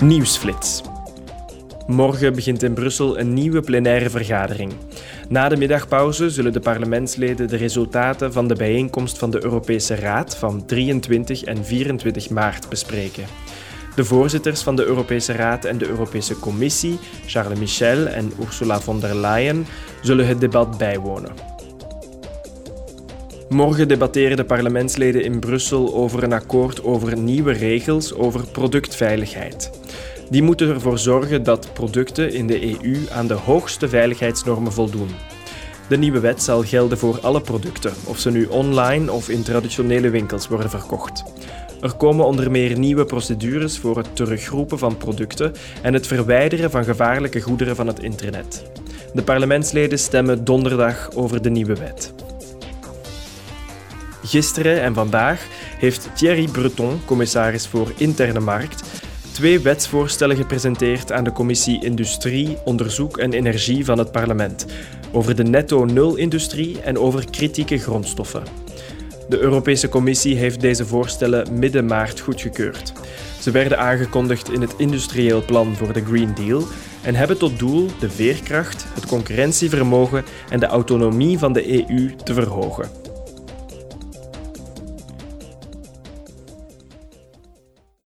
Nieuwsflits. Morgen begint in Brussel een nieuwe plenaire vergadering. Na de middagpauze zullen de parlementsleden de resultaten van de bijeenkomst van de Europese Raad van 23 en 24 maart bespreken. De voorzitters van de Europese Raad en de Europese Commissie, Charles Michel en Ursula von der Leyen, zullen het debat bijwonen. Morgen debatteren de parlementsleden in Brussel over een akkoord over nieuwe regels over productveiligheid. Die moeten ervoor zorgen dat producten in de EU aan de hoogste veiligheidsnormen voldoen. De nieuwe wet zal gelden voor alle producten, of ze nu online of in traditionele winkels worden verkocht. Er komen onder meer nieuwe procedures voor het terugroepen van producten en het verwijderen van gevaarlijke goederen van het internet. De parlementsleden stemmen donderdag over de nieuwe wet. Gisteren en vandaag heeft Thierry Breton, commissaris voor interne markt, twee wetsvoorstellen gepresenteerd aan de Commissie Industrie, Onderzoek en Energie van het parlement over de netto-nul-industrie en over kritieke grondstoffen. De Europese Commissie heeft deze voorstellen midden maart goedgekeurd. Ze werden aangekondigd in het industrieel plan voor de Green Deal en hebben tot doel de veerkracht, het concurrentievermogen en de autonomie van de EU te verhogen.